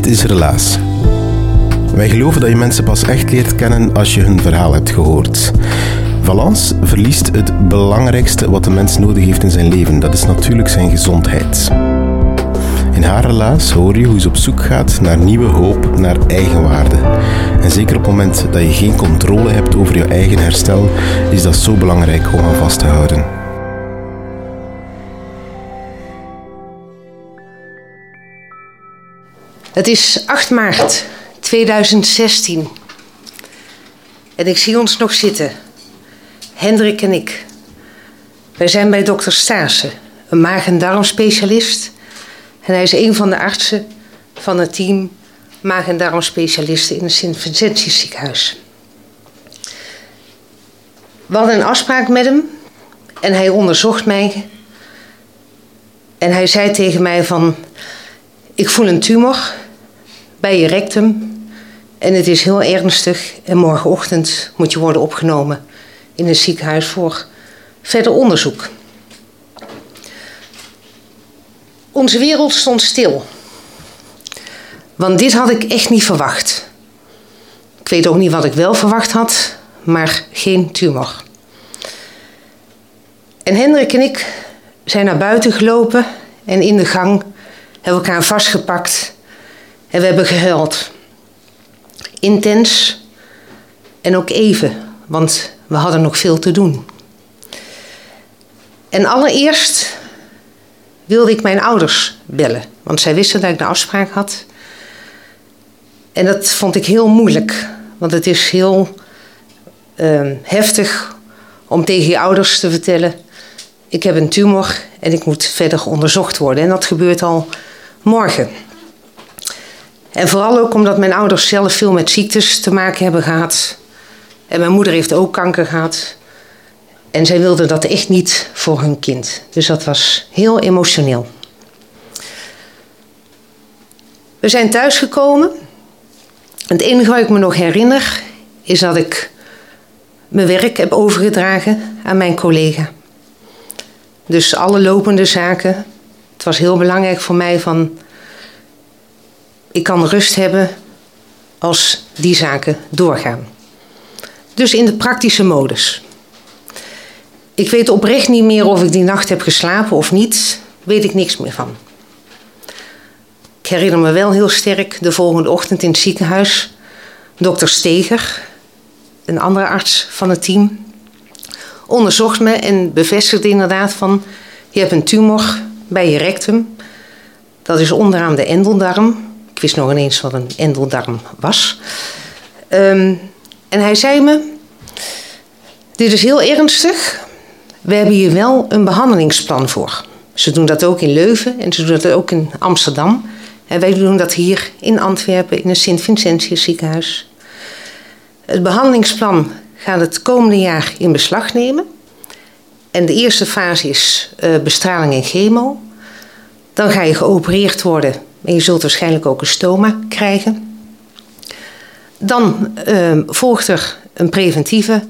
Dit is Relaas. Wij geloven dat je mensen pas echt leert kennen als je hun verhaal hebt gehoord. Valence verliest het belangrijkste wat de mens nodig heeft in zijn leven. Dat is natuurlijk zijn gezondheid. In haar relaas hoor je hoe ze op zoek gaat naar nieuwe hoop, naar eigenwaarde. En zeker op het moment dat je geen controle hebt over je eigen herstel, is dat zo belangrijk om aan vast te houden. Het is 8 maart 2016. En ik zie ons nog zitten. Hendrik en ik. Wij zijn bij dokter Stase, een maag- en darmspecialist. En hij is een van de artsen van het team maag- en darmspecialisten in het Sint-Vincentius ziekenhuis. We hadden een afspraak met hem en hij onderzocht mij. En hij zei tegen mij van, ik voel een tumor bij je rectum en het is heel ernstig en morgenochtend moet je worden opgenomen in een ziekenhuis voor verder onderzoek. Onze wereld stond stil. Want dit had ik echt niet verwacht. Ik weet ook niet wat ik wel verwacht had, maar geen tumor. En Hendrik en ik zijn naar buiten gelopen en in de gang hebben elkaar vastgepakt en we hebben gehuild. Intens en ook even, want we hadden nog veel te doen. En allereerst wilde ik mijn ouders bellen, want zij wisten dat ik de afspraak had. En dat vond ik heel moeilijk, want het is heel uh, heftig om tegen je ouders te vertellen: ik heb een tumor en ik moet verder onderzocht worden. En dat gebeurt al morgen. En vooral ook omdat mijn ouders zelf veel met ziektes te maken hebben gehad. En mijn moeder heeft ook kanker gehad. En zij wilden dat echt niet voor hun kind. Dus dat was heel emotioneel. We zijn thuisgekomen. Het enige wat ik me nog herinner is dat ik mijn werk heb overgedragen aan mijn collega. Dus alle lopende zaken. Het was heel belangrijk voor mij van ik kan rust hebben als die zaken doorgaan. Dus in de praktische modus. Ik weet oprecht niet meer of ik die nacht heb geslapen of niet. Weet ik niks meer van. Ik herinner me wel heel sterk de volgende ochtend in het ziekenhuis. Dokter Steger, een andere arts van het team, onderzocht me en bevestigde inderdaad van... je hebt een tumor bij je rectum. Dat is onderaan de endeldarm. Ik wist nog ineens wat een endeldarm was. Um, en hij zei me: Dit is heel ernstig. We hebben hier wel een behandelingsplan voor. Ze doen dat ook in Leuven en ze doen dat ook in Amsterdam. En wij doen dat hier in Antwerpen in het Sint-Vincentius ziekenhuis. Het behandelingsplan gaat het komende jaar in beslag nemen. En de eerste fase is uh, bestraling en chemo. Dan ga je geopereerd worden en je zult waarschijnlijk ook een stoma krijgen. Dan uh, volgt er een preventieve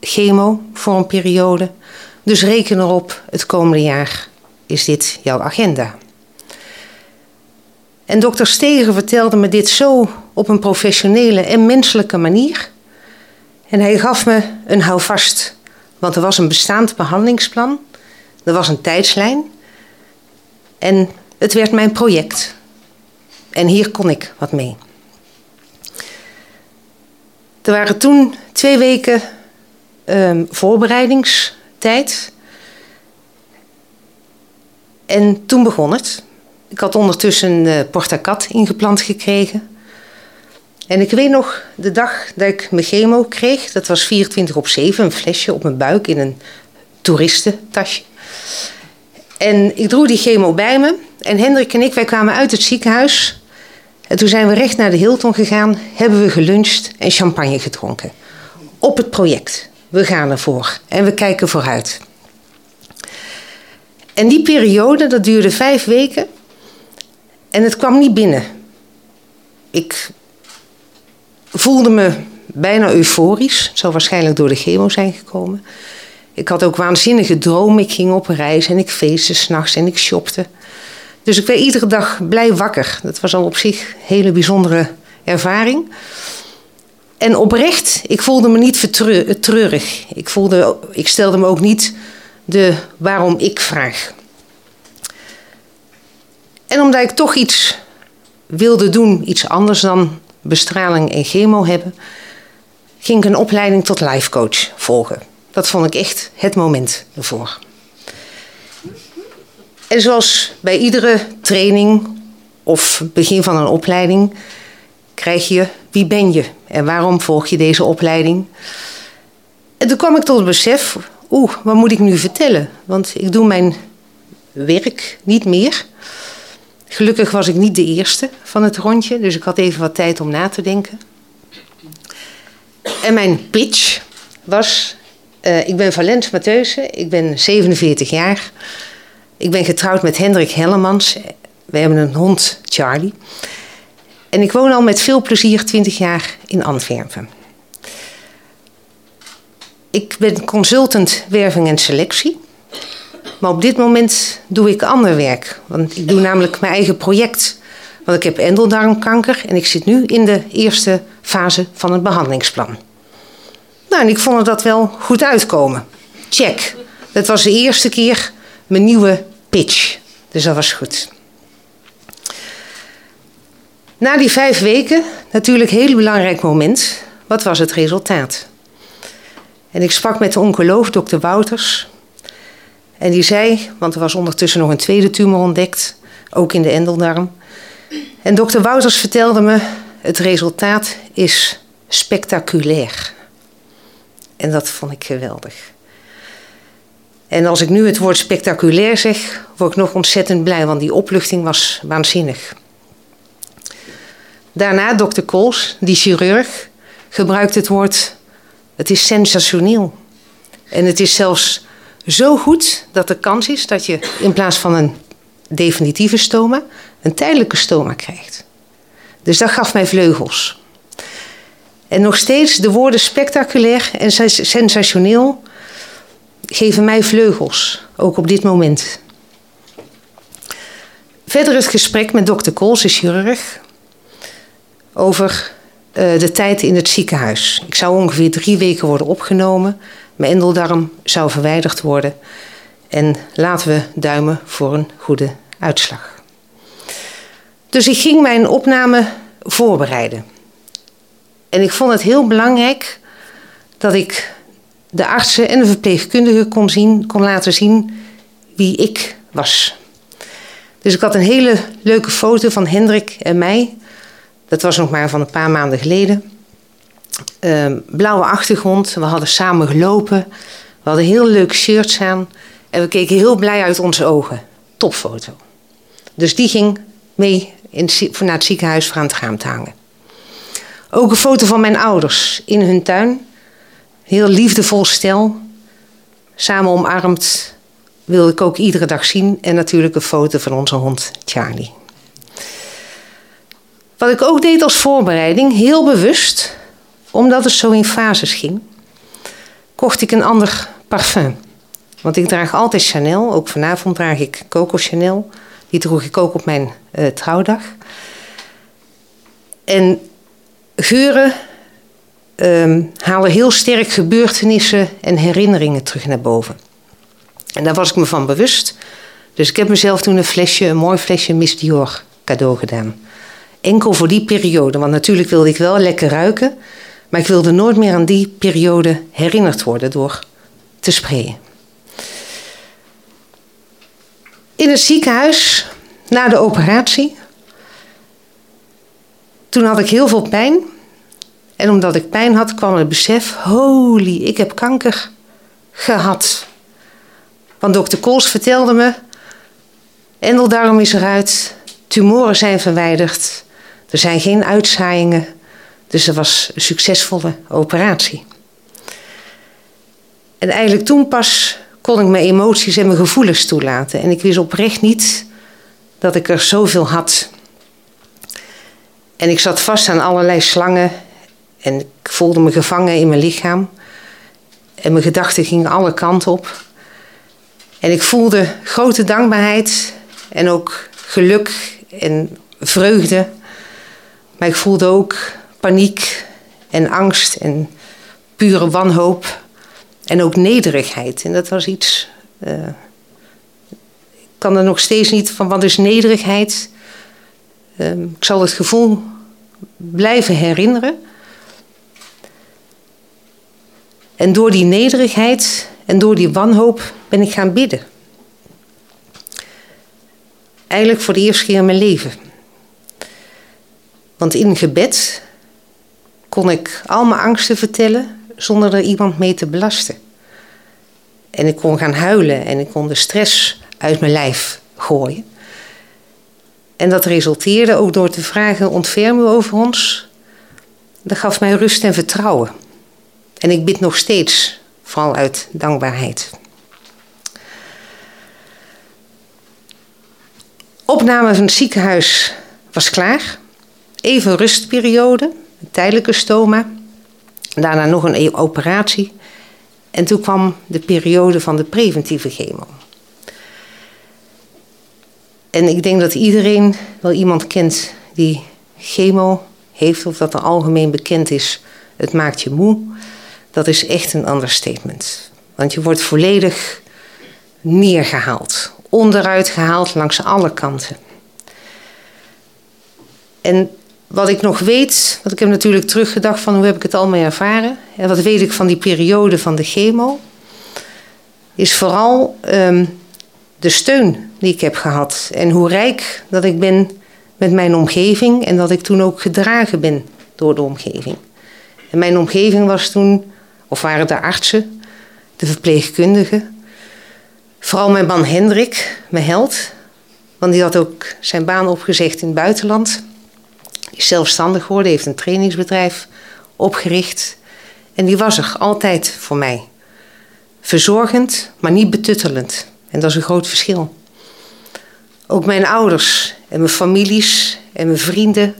chemo voor een periode. Dus reken erop, het komende jaar is dit jouw agenda. En dokter Steger vertelde me dit zo op een professionele en menselijke manier. En hij gaf me een houvast, want er was een bestaand behandelingsplan, er was een tijdslijn en het werd mijn project. En hier kon ik wat mee. Er waren toen twee weken ehm, voorbereidingstijd. En toen begon het. Ik had ondertussen een uh, portacat ingeplant gekregen. En ik weet nog de dag dat ik mijn chemo kreeg. Dat was 24 op 7, een flesje op mijn buik in een toeristentasje. En ik droeg die chemo bij me. En Hendrik en ik, wij kwamen uit het ziekenhuis. En toen zijn we recht naar de Hilton gegaan, hebben we geluncht en champagne gedronken. Op het project. We gaan ervoor en we kijken vooruit. En die periode, dat duurde vijf weken. En het kwam niet binnen. Ik voelde me bijna euforisch. Het zou waarschijnlijk door de chemo zijn gekomen. Ik had ook waanzinnige dromen. Ik ging op reis en ik feestte s'nachts en ik shopte. Dus ik werd iedere dag blij wakker. Dat was al op zich een hele bijzondere ervaring. En oprecht, ik voelde me niet treurig. Ik, voelde, ik stelde me ook niet de waarom ik vraag. En omdat ik toch iets wilde doen, iets anders dan bestraling en chemo hebben, ging ik een opleiding tot life coach volgen. Dat vond ik echt het moment ervoor. En zoals bij iedere training of begin van een opleiding krijg je wie ben je en waarom volg je deze opleiding. En toen kwam ik tot het besef, oeh, wat moet ik nu vertellen? Want ik doe mijn werk niet meer. Gelukkig was ik niet de eerste van het rondje, dus ik had even wat tijd om na te denken. En mijn pitch was: uh, Ik ben Valens Matheusen, ik ben 47 jaar. Ik ben getrouwd met Hendrik Hellemans. We hebben een hond, Charlie. En ik woon al met veel plezier 20 jaar in Antwerpen. Ik ben consultant werving en selectie. Maar op dit moment doe ik ander werk. Want ik doe namelijk mijn eigen project. Want ik heb endeldarmkanker en ik zit nu in de eerste fase van het behandelingsplan. Nou, en ik vond dat wel goed uitkomen. Check. Dat was de eerste keer mijn nieuwe pitch. Dus dat was goed. Na die vijf weken, natuurlijk een heel belangrijk moment. Wat was het resultaat? En ik sprak met de oncoloog, dokter Wouters. En die zei, want er was ondertussen nog een tweede tumor ontdekt, ook in de endeldarm. En dokter Wouters vertelde me, het resultaat is spectaculair. En dat vond ik geweldig. En als ik nu het woord spectaculair zeg, word ik nog ontzettend blij, want die opluchting was waanzinnig. Daarna dokter Kools, die chirurg, gebruikt het woord: het is sensationeel. En het is zelfs zo goed dat de kans is dat je in plaats van een definitieve stoma een tijdelijke stoma krijgt. Dus dat gaf mij vleugels. En nog steeds de woorden spectaculair en sensationeel geven mij vleugels, ook op dit moment. Verder het gesprek met dokter Kools, de chirurg, over uh, de tijd in het ziekenhuis. Ik zou ongeveer drie weken worden opgenomen. Mijn endeldarm zou verwijderd worden. En laten we duimen voor een goede uitslag. Dus ik ging mijn opname voorbereiden. En ik vond het heel belangrijk dat ik de artsen en de verpleegkundigen kon, zien, kon laten zien wie ik was. Dus ik had een hele leuke foto van Hendrik en mij. Dat was nog maar van een paar maanden geleden. Ehm, blauwe achtergrond, we hadden samen gelopen. We hadden heel leuk shirts aan. En we keken heel blij uit onze ogen. Topfoto. Dus die ging mee in, naar het ziekenhuis voor aan het raam te hangen. Ook een foto van mijn ouders in hun tuin. Heel liefdevol stel. Samen omarmd wil ik ook iedere dag zien. En natuurlijk een foto van onze hond Charlie. Wat ik ook deed als voorbereiding, heel bewust, omdat het zo in fases ging, kocht ik een ander parfum. Want ik draag altijd Chanel, ook vanavond draag ik Coco Chanel. Die droeg ik ook op mijn uh, trouwdag. En geuren um, halen heel sterk gebeurtenissen en herinneringen terug naar boven. En daar was ik me van bewust. Dus ik heb mezelf toen een flesje, een mooi flesje Miss Dior cadeau gedaan. Enkel voor die periode, want natuurlijk wilde ik wel lekker ruiken. Maar ik wilde nooit meer aan die periode herinnerd worden door te spreken. In het ziekenhuis, na de operatie, toen had ik heel veel pijn. En omdat ik pijn had, kwam het besef: holy, ik heb kanker gehad. Want dokter Kools vertelde me: endeldarm is eruit, tumoren zijn verwijderd, er zijn geen uitzaaiingen. Dus het was een succesvolle operatie. En eigenlijk toen pas kon ik mijn emoties en mijn gevoelens toelaten. En ik wist oprecht niet dat ik er zoveel had. En ik zat vast aan allerlei slangen en ik voelde me gevangen in mijn lichaam. En mijn gedachten gingen alle kanten op. En ik voelde grote dankbaarheid en ook geluk en vreugde. Maar ik voelde ook paniek en angst en pure wanhoop. En ook nederigheid. En dat was iets. Uh, ik kan er nog steeds niet van wat is nederigheid. Uh, ik zal het gevoel blijven herinneren. En door die nederigheid en door die wanhoop ben ik gaan bidden. Eigenlijk voor de eerste keer in mijn leven. Want in gebed kon ik al mijn angsten vertellen zonder er iemand mee te belasten. En ik kon gaan huilen en ik kon de stress uit mijn lijf gooien. En dat resulteerde ook door te vragen: ontferm u over ons. Dat gaf mij rust en vertrouwen. En ik bid nog steeds, vooral uit dankbaarheid. Opname van het ziekenhuis was klaar. Even rustperiode, tijdelijke stoma. Daarna nog een operatie. En toen kwam de periode van de preventieve chemo. En ik denk dat iedereen wel iemand kent die chemo heeft, of dat er algemeen bekend is. Het maakt je moe. Dat is echt een understatement. Want je wordt volledig neergehaald, onderuit gehaald langs alle kanten. En wat ik nog weet, want ik heb natuurlijk teruggedacht van hoe heb ik het allemaal ervaren. En wat weet ik van die periode van de chemo. Is vooral um, de steun die ik heb gehad. En hoe rijk dat ik ben met mijn omgeving. En dat ik toen ook gedragen ben door de omgeving. En mijn omgeving was toen, of waren de artsen, de verpleegkundigen. Vooral mijn man Hendrik, mijn held. Want die had ook zijn baan opgezegd in het buitenland is zelfstandig geworden, heeft een trainingsbedrijf opgericht. En die was er altijd voor mij. Verzorgend, maar niet betuttelend. En dat is een groot verschil. Ook mijn ouders en mijn families en mijn vrienden.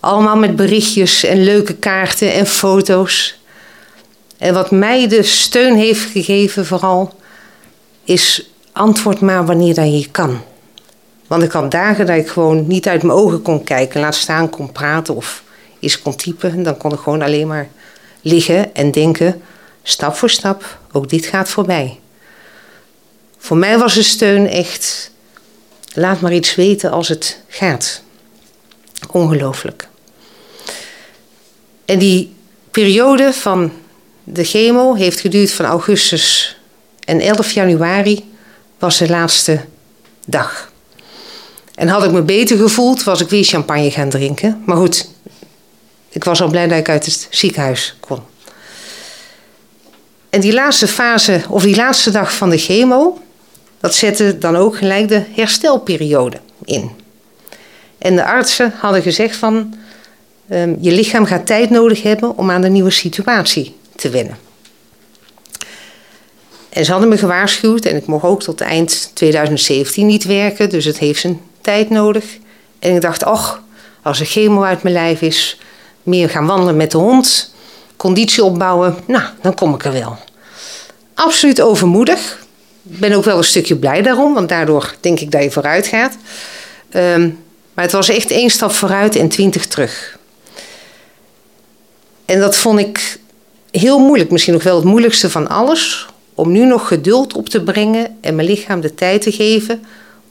Allemaal met berichtjes en leuke kaarten en foto's. En wat mij de steun heeft gegeven vooral, is antwoord maar wanneer dat je kan. Want ik had dagen dat ik gewoon niet uit mijn ogen kon kijken, laat staan kon praten of iets kon typen. Dan kon ik gewoon alleen maar liggen en denken, stap voor stap, ook dit gaat voorbij. Voor mij was de steun echt, laat maar iets weten als het gaat. Ongelooflijk. En die periode van de chemo heeft geduurd van augustus en 11 januari was de laatste dag. En had ik me beter gevoeld, was ik weer champagne gaan drinken. Maar goed, ik was al blij dat ik uit het ziekenhuis kon. En die laatste fase, of die laatste dag van de chemo, dat zette dan ook gelijk de herstelperiode in. En de artsen hadden gezegd van, ehm, je lichaam gaat tijd nodig hebben om aan de nieuwe situatie te wennen. En ze hadden me gewaarschuwd en ik mocht ook tot eind 2017 niet werken, dus het heeft zijn tijd nodig. En ik dacht, och, als er chemo uit mijn lijf is, meer gaan wandelen met de hond, conditie opbouwen, nou, dan kom ik er wel. Absoluut overmoedig. Ik ben ook wel een stukje blij daarom, want daardoor denk ik dat je vooruit gaat. Ehm, maar het was echt één stap vooruit en twintig terug. En dat vond ik heel moeilijk, misschien nog wel het moeilijkste van alles, om nu nog geduld op te brengen en mijn lichaam de tijd te geven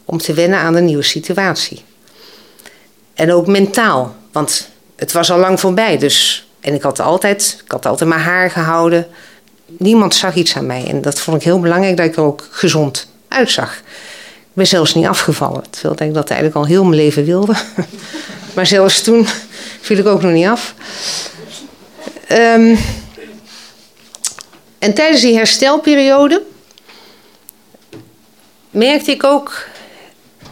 om te wennen aan de nieuwe situatie. En ook mentaal, want het was al lang voorbij, dus En ik had altijd, ik had altijd mijn haar gehouden. Niemand zag iets aan mij. En dat vond ik heel belangrijk dat ik er ook gezond uitzag. Ik ben zelfs niet afgevallen. Terwijl ik dat eigenlijk al heel mijn leven wilde. maar zelfs toen viel ik ook nog niet af. Um, en tijdens die herstelperiode merkte ik ook,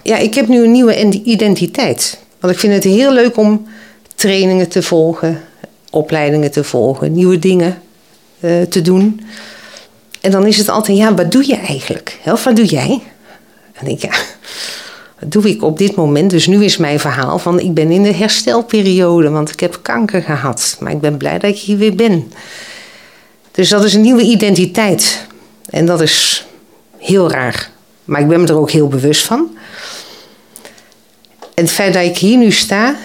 ja, ik heb nu een nieuwe identiteit. Want ik vind het heel leuk om trainingen te volgen, opleidingen te volgen, nieuwe dingen uh, te doen. En dan is het altijd, ja, wat doe je eigenlijk? Of wat doe jij? En ik, ja, wat doe ik op dit moment? Dus nu is mijn verhaal van, ik ben in de herstelperiode, want ik heb kanker gehad. Maar ik ben blij dat ik hier weer ben. Dus dat is een nieuwe identiteit. En dat is heel raar. Maar ik ben me er ook heel bewust van. En het feit dat ik hier nu sta,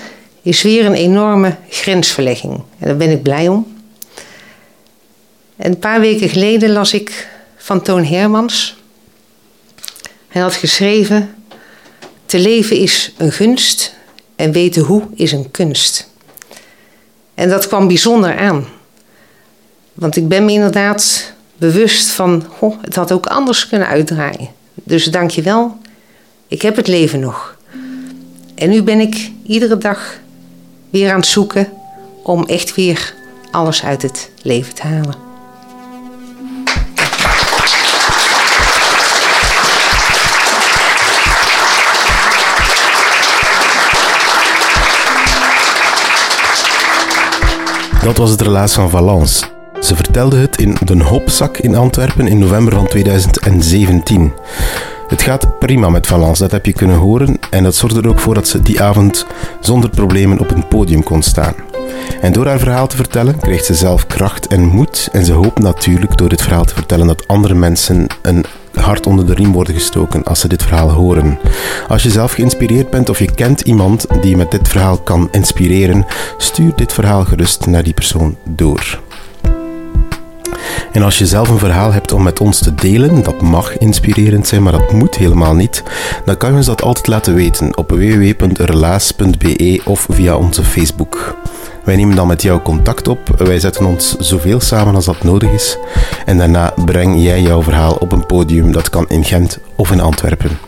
is weer een enorme grensverlegging. En daar ben ik blij om. En een paar weken geleden las ik van Toon Hermans. Hij had geschreven: Te leven is een gunst en weten hoe is een kunst. En dat kwam bijzonder aan. Want ik ben me inderdaad bewust van, het had ook anders kunnen uitdraaien. Dus dank je wel, ik heb het leven nog. En nu ben ik iedere dag weer aan het zoeken om echt weer alles uit het leven te halen. Dat was het relaas van Valence. Ze vertelde het in De Hopzak in Antwerpen in november van 2017. Het gaat prima met Valence, dat heb je kunnen horen. En dat zorgde er ook voor dat ze die avond zonder problemen op een podium kon staan. En door haar verhaal te vertellen kreeg ze zelf kracht en moed. En ze hoopt natuurlijk door dit verhaal te vertellen dat andere mensen een hart onder de riem worden gestoken als ze dit verhaal horen. Als je zelf geïnspireerd bent of je kent iemand die met dit verhaal kan inspireren, stuur dit verhaal gerust naar die persoon door. En als je zelf een verhaal hebt om met ons te delen, dat mag inspirerend zijn, maar dat moet helemaal niet, dan kan je ons dat altijd laten weten op www.relaas.be of via onze Facebook. Wij nemen dan met jou contact op, wij zetten ons zoveel samen als dat nodig is en daarna breng jij jouw verhaal op een podium dat kan in Gent of in Antwerpen.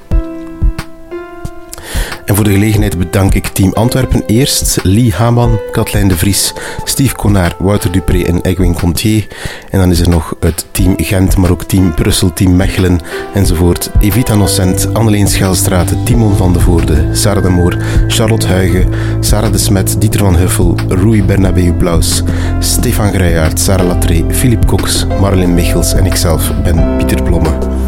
En voor de gelegenheid bedank ik Team Antwerpen eerst, Lee Haman, Katlijn de Vries, Steve Konaar, Wouter Dupré en Egwin Contier. En dan is er nog het Team Gent, maar ook Team Brussel, Team Mechelen enzovoort. Evita Nocent, Anneleen Schelstraat, Timon van de Voorde, Sarah de Moor, Charlotte Huigen, Sarah de Smet, Dieter van Huffel, Rui Bernabeu Blaus, Stefan Greijaert, Sarah Latré, Philippe Cox, Marlene Michels en ikzelf ben Pieter Blomme.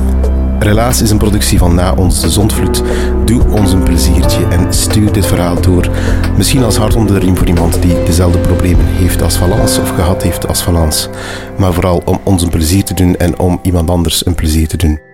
Relaas is een productie van Na ons de Zondvloed. Doe ons een pleziertje en stuur dit verhaal door. Misschien als hart onder de riem voor iemand die dezelfde problemen heeft als Valence of gehad heeft als Valence. Maar vooral om ons een plezier te doen en om iemand anders een plezier te doen.